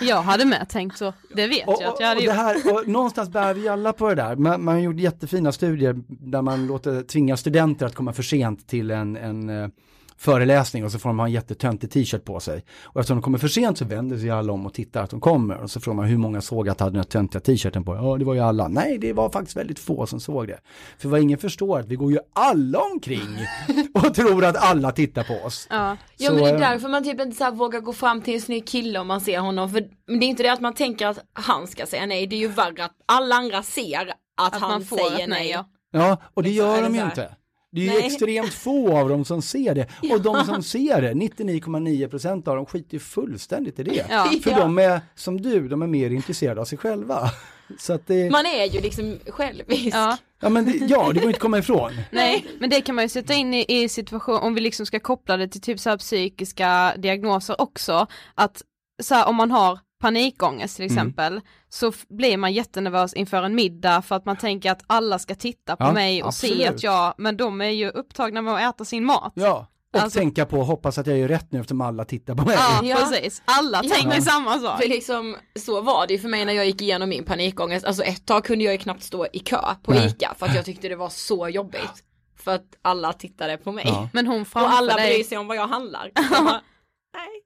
Jag hade med tänkt så, det vet jag att jag hade och, det gjort. här, och någonstans bär vi alla på det där. Man, man har gjort jättefina studier där man låter tvinga studenter att komma för sent till en, en eh, föreläsning och så får de ha en jättetöntig t-shirt på sig. Och eftersom de kommer för sent så vänder sig alla om och tittar att de kommer och så frågar man hur många såg att de hade den här töntiga t-shirten på. Ja, det var ju alla. Nej, det var faktiskt väldigt få som såg det. För vad ingen förstår att vi går ju alla omkring [LAUGHS] och tror att alla tittar på oss. Ja, Ja Så, men det är därför man typ inte så här vågar gå fram till en snygg kille om man ser honom. För det är inte det att man tänker att han ska säga nej, det är ju värre att alla andra ser att, Att han man får säger nej, nej. ja. Ja, och det Liksom, gör de ju inte. Det är ju extremt få av dem som ser det. [LAUGHS] Och de som ser det, 99,9% av dem skiter ju fullständigt i det. Ja. [LAUGHS] För Ja. de är, som du, de är mer intresserade av sig själva. [LAUGHS] Så att det, Man är ju liksom självisk. Ja. ja, men det, ja, det går inte att komma ifrån. Nej, men det kan man ju sätta in i, i situation, om vi liksom ska koppla det till typ så här psykiska diagnoser också, att så här, om man har panikångest till Mm. exempel, så f- blir man jättenervös inför en middag för att man tänker att alla ska titta på Ja, mig och se absolut. att jag, men de är ju upptagna med att äta sin mat. Ja, och Alltså- tänka på, hoppas att jag gör rätt nu eftersom alla tittar på mig. Ja, precis. Alla tänker samma sak. För liksom, så var det ju för mig när jag gick igenom min panikångest. Alltså ett tag kunde jag ju knappt stå i kö på Nej. ICA för att jag tyckte det var så jobbigt. För att alla tittade på mig. Ja. Men hon Och framför alla dig, bryr sig om vad jag handlar. [LAUGHS]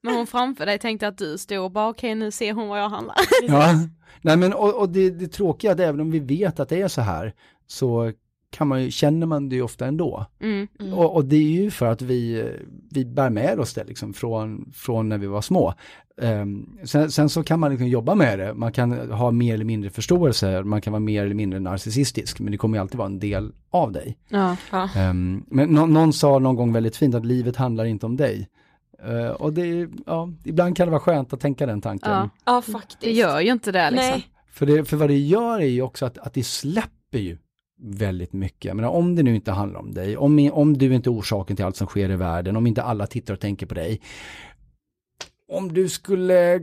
Men hon framför dig tänkte att du stod och bara okej nu ser hon vad jag handlar. [LAUGHS] Ja, nej men och, och det, det tråkiga är att även om vi vet att det är så här så kan man ju, känner man det ju ofta ändå. Mm. Och, och det är ju för att vi, vi bär med oss det liksom från, från när vi var små. Ehm, sen, sen så kan man liksom jobba med det, man kan ha mer eller mindre förståelse, man kan vara mer eller mindre narcissistisk, men det kommer ju alltid vara en del av dig. Ja. Ehm, men nå- någon sa någon gång väldigt fint att livet handlar inte om dig. Eh, och det, ja, ibland kan det vara skönt att tänka den tanken. Ja. Ja faktiskt. Det gör ju inte det liksom. Nej. För, det, för vad det gör är ju också att, att det släpper ju väldigt mycket. Jag menar, om det nu inte handlar om dig, om, om du inte är orsaken till allt som sker i världen, om inte alla tittar och tänker på dig. Om du skulle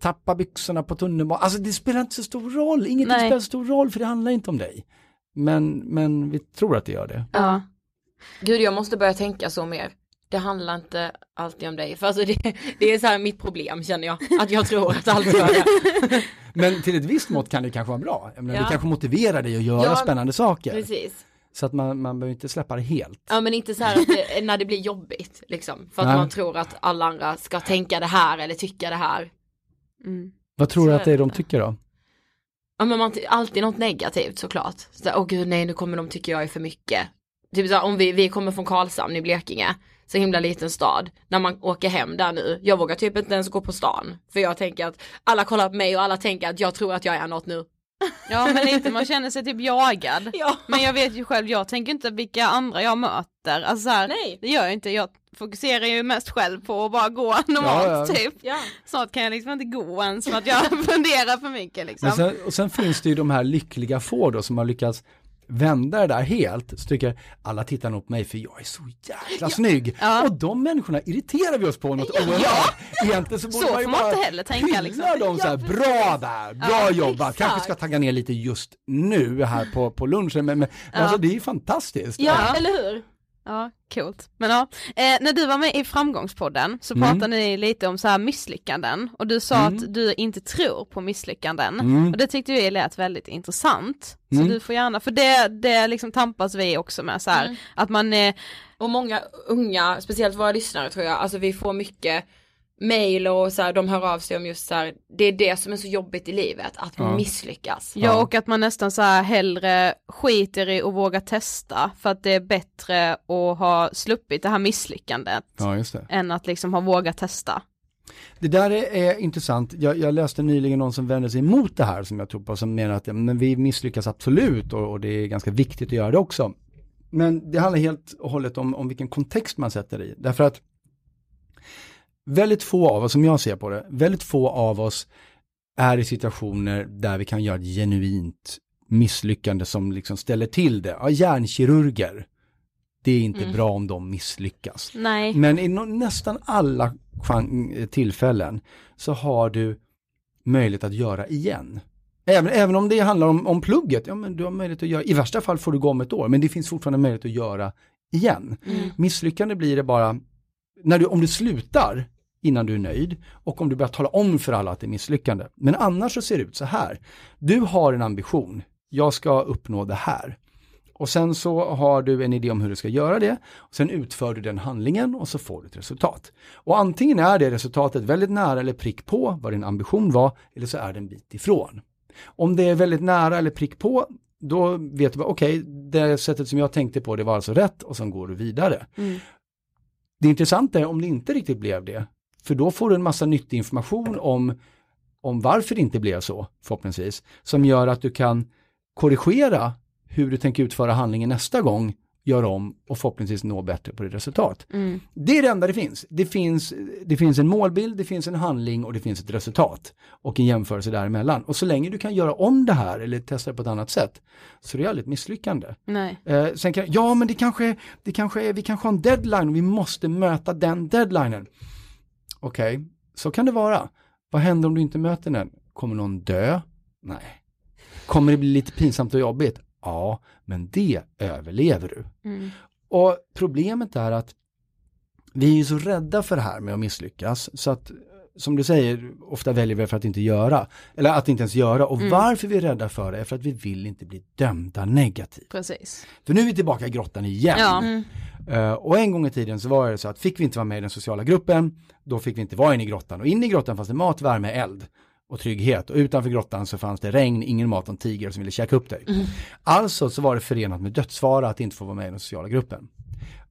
tappa byxorna på tunnelbanan, alltså det spelar inte så stor roll, ingenting Nej. spelar så stor roll för det handlar inte om dig. Men, men vi tror att det gör det. Ja. Gud jag måste börja tänka så mer. Det handlar inte alltid om dig. För alltså det, det är så här mitt problem känner jag. Att jag tror att allt gör det. [LAUGHS] Men till ett visst mått kan det kanske vara bra. Menar, Ja. Det kanske motiverar dig att göra Ja, spännande saker. Precis. Så att man, man behöver inte släppa det helt. Ja men inte så här att det, när det blir jobbigt liksom. För att Nej. man tror att alla andra ska tänka det här eller tycka det här. Mm. Vad tror Så du att det är det. de tycker då? Ja men man, alltid något negativt såklart. Så, Åh gud nej nu kommer de tycka jag är för mycket. Typ så här, om vi, vi kommer från Karlshamn i Blekinge, så himla liten stad. När man åker hem där nu, jag vågar typ inte ens gå på stan. För jag tänker att alla kollar på mig och alla tänker att jag tror att jag är något nu. Ja men lite, man känner sig typ jagad. [LAUGHS] Ja. Men jag vet ju själv, jag tänker inte vilka andra jag möter. Alltså så här, Nej. det gör jag inte, jag fokuserar ju mest själv på att bara gå [LAUGHS] normalt Ja, ja. typ. Ja. Snart kan jag liksom inte gå ens för att jag [LAUGHS] funderar för mycket liksom. Men sen, och sen finns det ju de här lyckliga få då som har lyckats vända det där helt. Så tycker jag, alla tittar nog på mig för jag är så jäkla snygg. Ja. Och de människorna irriterar vi oss på något oerhört. Egentligen så borde Så man ju man bara heller tänka, liksom. dem så här, bra där, bra Ja, jobbat. Kanske exakt. ska tagga ner lite just nu här på, på lunchen. Men, men Ja. alltså det är ju fantastiskt. Ja, eller hur? Ja, coolt. Men ja, eh, när du var med i framgångspodden så Mm. pratade ni lite om så här misslyckanden och du sa Mm. att du inte tror på misslyckanden. Mm. Och det tyckte vi lät väldigt intressant. Så Mm. du får gärna, för det, det liksom tampas vi också med så här, Mm. att man är, Och många unga, speciellt våra lyssnare tror jag, alltså vi får mycket mail och så här, de hör av sig om just så här, det är det som är så jobbigt i livet, att Ja. misslyckas. ja och att man nästan så här hellre skiter i och vågar testa för att det är bättre att ha sluppit det här misslyckandet Ja, just det. än att liksom ha vågat testa. Det där är, är intressant. Jag, jag läste nyligen någon som vände sig emot det här som jag tror på, som menar att men vi misslyckas absolut och, och det är ganska viktigt att göra det också. Men det handlar helt och hållet om, om vilken kontext man sätter i. Därför att väldigt få av oss, som jag ser på det, väldigt få av oss är i situationer där vi kan göra ett genuint misslyckande som liksom ställer till det. Ja, hjärnkirurger, det är inte Mm. bra om de misslyckas. Nej. Men i nästan alla tillfällen så har du möjlighet att göra igen. Även, även om det handlar om, om plugget, ja men du har möjlighet att göra, i värsta fall får du gå om ett år, men det finns fortfarande möjlighet att göra igen. Misslyckande blir det bara, när du, om du slutar innan du är nöjd och om du börjar tala om för alla att det är misslyckande. Men annars så ser det ut så här, du har en ambition, jag ska uppnå det här. Och sen så har du en idé om hur du ska göra det. Och sen utför du den handlingen och så får du ett resultat. Och antingen är det resultatet väldigt nära eller prick på vad din ambition var, eller så är det en bit ifrån. Om det är väldigt nära eller prick på, då vet du okej, det sättet som jag tänkte på det var alltså rätt och sen går du vidare. Det intressanta är om det inte riktigt blev det, för då får du en massa nyttig information om, om varför det inte blev så, förhoppningsvis, som gör att du kan korrigera hur du tänker utföra handlingen nästa gång, göra om och förhoppningsvis nå bättre på ditt resultat. Mm. Det är det enda det finns. Det, finns. det finns en målbild, det finns en handling och det finns ett resultat och en jämförelse däremellan. Och så länge du kan göra om det här eller testa det på ett annat sätt så är det aldrig ett misslyckande. Nej. Eh, sen kan, ja men det kanske, det kanske är, vi kanske har en deadline och vi måste möta den deadlinen. Okej, så kan det vara. Vad händer om du inte möter den? Kommer någon dö? Nej. Kommer det bli lite pinsamt och jobbigt? Ja, men det överlever du. Mm. Och problemet är att vi är ju så rädda för det här med att misslyckas så att som du säger, ofta väljer vi för att inte göra, eller att inte ens göra. Och Mm. varför vi är rädda för det är för att vi vill inte bli dömda negativt. Precis. För nu är vi tillbaka i grottan igen. Ja. Mm. Eh, och en gång i tiden så var det så att fick vi inte vara med i den sociala gruppen, då fick vi inte vara inne i grottan. Och inne i grottan fanns det mat, värme, eld och trygghet. Och utanför grottan så fanns det regn, ingen mat och en tiger som ville käka upp dig. Alltså så var det förenat med dödsfara att inte få vara med i den sociala gruppen.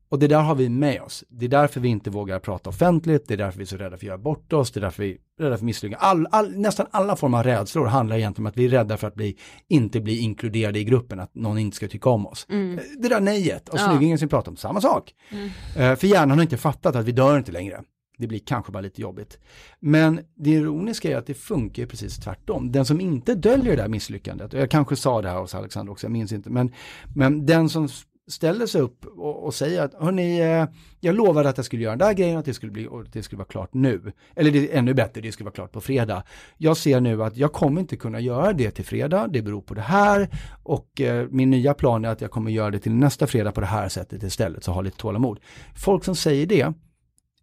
Och det där har vi med oss. Det är därför vi inte vågar prata offentligt, det är därför vi är så rädda för att göra bort oss, det är därför vi är rädda för misslyckande. All, all, nästan alla former av rädslor handlar egentligen om att vi är rädda för att bli, inte bli inkluderade i gruppen, att någon inte ska tycka om oss. Mm. Eh, Det där nejet och Ja. snyggingen som vi pratar om, samma sak. Mm. Eh, för hjärnan har inte fattat att vi dör inte längre. Det blir kanske bara lite jobbigt. Men det ironiska är att det funkar precis tvärtom. Den som inte döljer det där misslyckandet, och jag kanske sa det här hos Alexander också, jag minns inte, men, men den som ställer sig upp och, och säger att hörni, eh, jag lovade att jag skulle göra den där grejen, att det skulle, bli, och det skulle vara klart nu. Eller det är ännu bättre, det skulle vara klart på fredag. Jag ser nu att jag kommer inte kunna göra det till fredag, det beror på det här och eh, min nya plan är att jag kommer göra det till nästa fredag på det här sättet istället, så ha lite tålamod. Folk som säger det,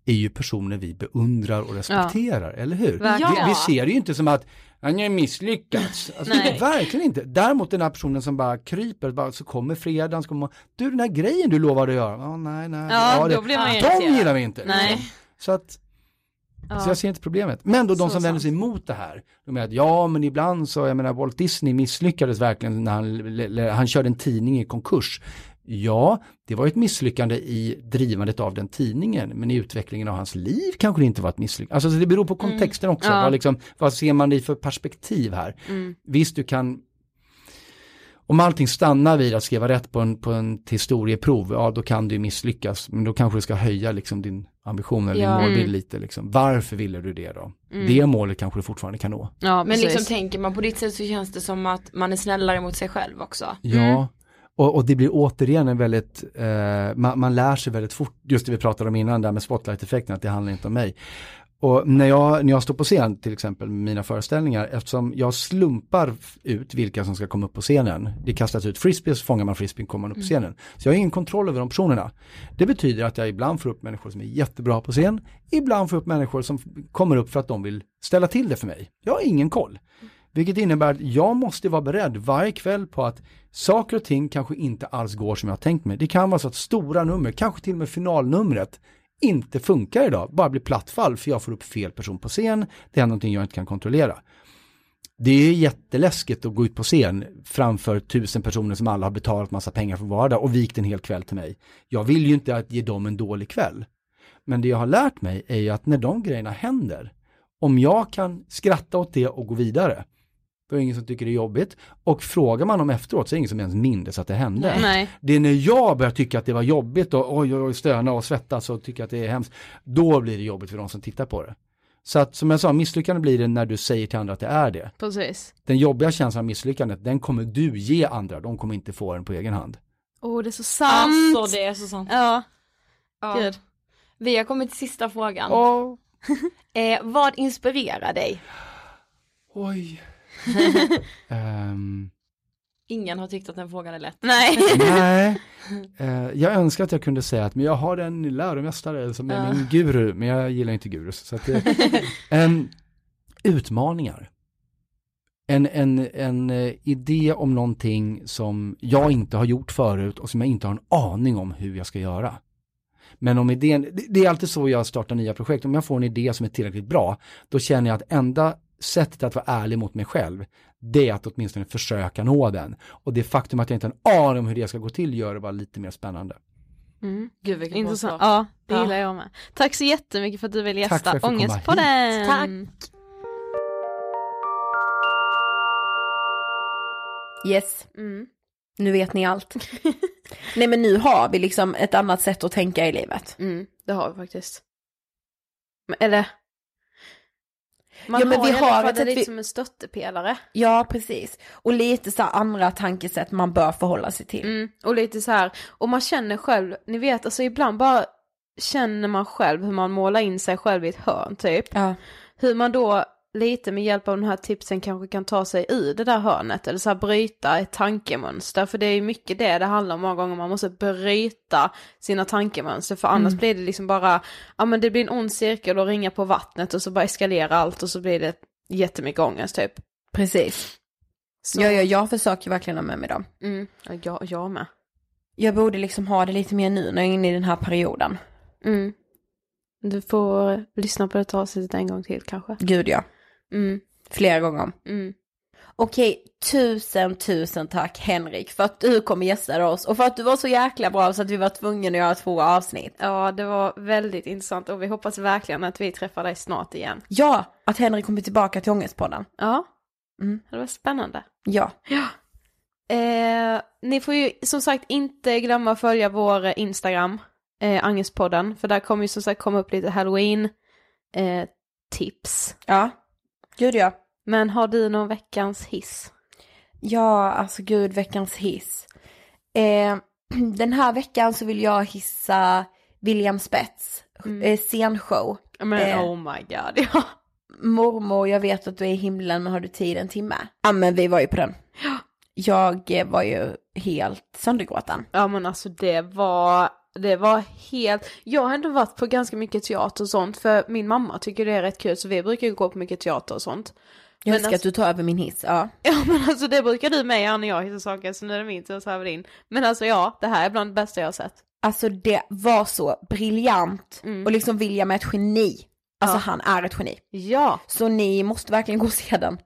är ju personer vi beundrar och respekterar, eller hur? Verkligen. Vi, vi ser det ju inte som att han har misslyckats. [LAUGHS] Alltså, Nej. verkligen inte. Däremot den här personen som bara kryper, bara, så kommer fredagen, så kommer du den här grejen du lovade att göra, oh, nej, nej, Ja, det, då blir man de gillar vi inte. Nej. liksom. Så att, Ja. så jag ser inte problemet. Men då de Så som vänder sig emot det här, de menar att ja men ibland så, jag menar Walt Disney misslyckades verkligen när han, han körde en tidning i konkurs. Ja, det var ett misslyckande i drivandet av den tidningen, men i utvecklingen av hans liv kanske det inte var ett misslyckande. Alltså så det beror på kontexten också, Ja. vad, liksom, vad ser man i för perspektiv här? Mm. Visst, du kan om allting stannar vid att skriva rätt på en, på en historieprov, ja då kan du misslyckas, men då kanske du ska höja liksom din ambition eller Ja. din målbild Mm. lite. Liksom. Varför ville du det då? Mm. Det målet kanske du fortfarande kan nå. Ja, Men liksom tänker man på ditt sätt så känns det som att man är snällare mot sig själv också. Ja, och, och det blir återigen en väldigt, eh, man, man lär sig väldigt fort, just det vi pratade om innan där med spotlight-effekten, att det handlar inte om mig. Och när jag, när jag står på scen till exempel med mina föreställningar, eftersom jag slumpar ut vilka som ska komma upp på scenen. Det kastas ut frisbee, så fångar man frisbeen, kommer man upp på Mm. scenen. Så jag har ingen kontroll över de personerna. Det betyder att jag ibland får upp människor som är jättebra på scen, ibland får upp människor som kommer upp för att de vill ställa till det för mig. Jag har ingen koll. Vilket innebär att jag måste vara beredd varje kväll på att saker och ting kanske inte alls går som jag har tänkt mig. Det kan vara så att stora nummer, kanske till och med finalnumret, inte funkar idag, bara blir plattfall för jag får upp fel person på scen, det är någonting jag inte kan kontrollera. Det är jätteläskigt att gå ut på scen framför tusen personer som alla har betalat massa pengar för att vara där och vikt en hel kväll till mig. Jag vill ju inte att ge dem en dålig kväll. Men det jag har lärt mig är ju att när de grejerna händer, om jag kan skratta åt det och gå vidare, då är det ingen som tycker det är jobbigt. Och frågar man om efteråt så är det ingen som ens minns att det hände. Nej. Det är när jag börjar tycka att det var jobbigt och oj, oj, oj, stöna och svettas och tycka att det är hemskt, då blir det jobbigt för de som tittar på det. Så att som jag sa, misslyckande blir det när du säger till andra att det är det. Precis. Den jobbiga känslan av misslyckandet, den kommer du ge andra, de kommer inte få den på egen hand. Åh, det är så sant. Alltså det är så sant. Ja. Ja. Gud. Vi har kommit till sista frågan. Åh. [LAUGHS] eh, vad inspirerar dig? Oj. [LAUGHS] Ehm, Ingen har tyckt att den frågan är lätt. Nej. nej, [LAUGHS] Eh, jag önskar att jag kunde säga att men jag har en läromästare som är Ja. min guru, men jag gillar inte gurus. Så att, [LAUGHS] Em, utmaningar. En, en, en eh, idé om någonting som jag inte har gjort förut och som jag inte har en aning om hur jag ska göra. Men om idén, det, det är alltid så jag startar nya projekt, om jag får en idé som är tillräckligt bra, då känner jag att enda sättet att vara ärlig mot mig själv, det är att åtminstone försöka nå den. Och det faktum att jag inte har en aning om hur det ska gå till gör det bara lite mer spännande. Mm. Gud vilken Intressant. Ja, det Ja. gillar jag med. Tack så jättemycket för att du ville Tack för att gästa Ångestpodden. Tack. Yes, Mm. nu vet ni allt. [LAUGHS] Nej men nu har vi liksom ett annat sätt att tänka i livet. Mm, det har vi faktiskt. Eller? Man Ja, men har vi har ett det vi- som en stöttepelare. Ja precis. Och lite så andra tankesätt man bör förhålla sig till. Mm, och lite så här, och man känner själv, ni vet alltså ibland bara känner man själv hur man målar in sig själv i ett hörn typ. Ja. Hur man då lite med hjälp av de här tipsen kanske kan ta sig ur det där hörnet eller så här bryta ett tankemönster. För det är ju mycket det det handlar om många gånger, man måste bryta sina tankemönster för annars Mm. blir det liksom bara, ja men det blir en ond cirkel och ringa på vattnet och så bara eskalerar allt och så blir det jättemycket ångest typ. Precis. Så. Ja, ja, jag försöker verkligen ha med mig dem. Mm, ja, jag, jag med. Jag borde liksom ha det lite mer nu när jag är inne i den här perioden. Mm. Du får lyssna på det avsnittet en gång till kanske. Gud ja. Mm. Flera gånger. Mm. Okej, tusen tusen tack Henrik för att du kom och gästade oss och för att du var så jäkla bra så att vi var tvungna att göra två avsnitt. Ja, det var väldigt intressant och vi hoppas verkligen att vi träffar dig snart igen. Ja, att Henrik kommer tillbaka till Ångestpodden. Ja, Mm. det var spännande. Ja. Eh, ni får ju som sagt inte glömma att följa vår Instagram, eh, Angestpodden, för där kommer ju som sagt komma upp lite halloween eh, tips. Ja, gud ja. Men har du någon veckans hiss? Ja, alltså gud, veckans hiss. Eh, [CLEARS THROAT] den här veckan så vill jag hissa William Spets eh, scenshow. Men Eh, oh my god, [LAUGHS] ja. Mormor, jag vet att du är i himlen men har du tid en timme? Ja men vi var ju på den. Jag eh, var ju helt söndergråten. Ja men alltså det var, det var helt, jag har ändå varit på ganska mycket teater och sånt för min mamma tycker det är rätt kul så vi brukar ju gå på mycket teater och sånt. Jag Men önskar alltså- att du tar över min hiss, ja. [LAUGHS] Ja men alltså det brukar du med göra när jag hittar saker så nu är det min tur att ta över din. Men alltså ja, det här är bland det bästa jag har sett. Alltså det var så briljant och liksom William är ett geni. Alltså Ja. han är ett geni. Ja. Så ni måste verkligen gå och se den.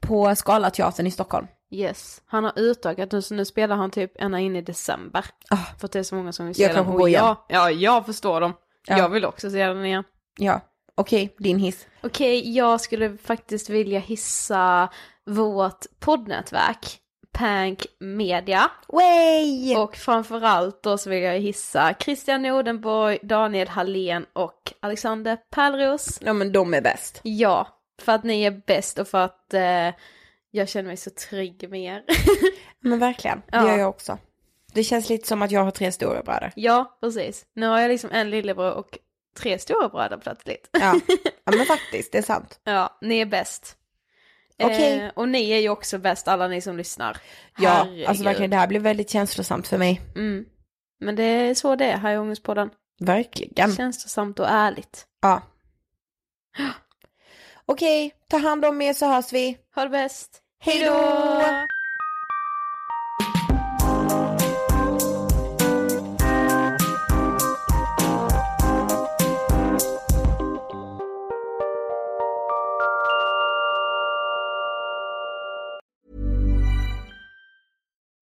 På Scalateatern i Stockholm. Yes. Han har utökat nu så nu spelar han typ ända in i december. För att det är så många som vill se Jag den. går igen. Ja, ja, jag förstår dem. Ja. Jag vill också se den igen. Ja, okej, din hiss. Okej, jag skulle faktiskt vilja hissa vårt poddnätverk. Pank Media. Way! Och framförallt då så vill jag hissa Christian Nordenborg, Daniel Hallén och Alexander Pärlros. Ja men de är bäst. Ja, för att ni är bäst och för att eh, jag känner mig så trygg med er. [LAUGHS] Men verkligen, det Ja. gör jag också. Det känns lite som att jag har tre storebröder. ja, precis. Nu har jag liksom en lillebror och tre storebröder plötsligt. Ja. [LAUGHS] ja men faktiskt, det är sant. Ja, ni är bäst. Okej. Eh, och ni är ju också bäst, alla ni som lyssnar. Ja, Herregud. alltså verkligen det här blev väldigt känslosamt för mig. Mm. Men det är så det är här i Ångestpodden. Verkligen. Känslosamt och ärligt. Ja. [GASPS] Okej, ta hand om er så hörs vi. Ha det bäst. Hej då!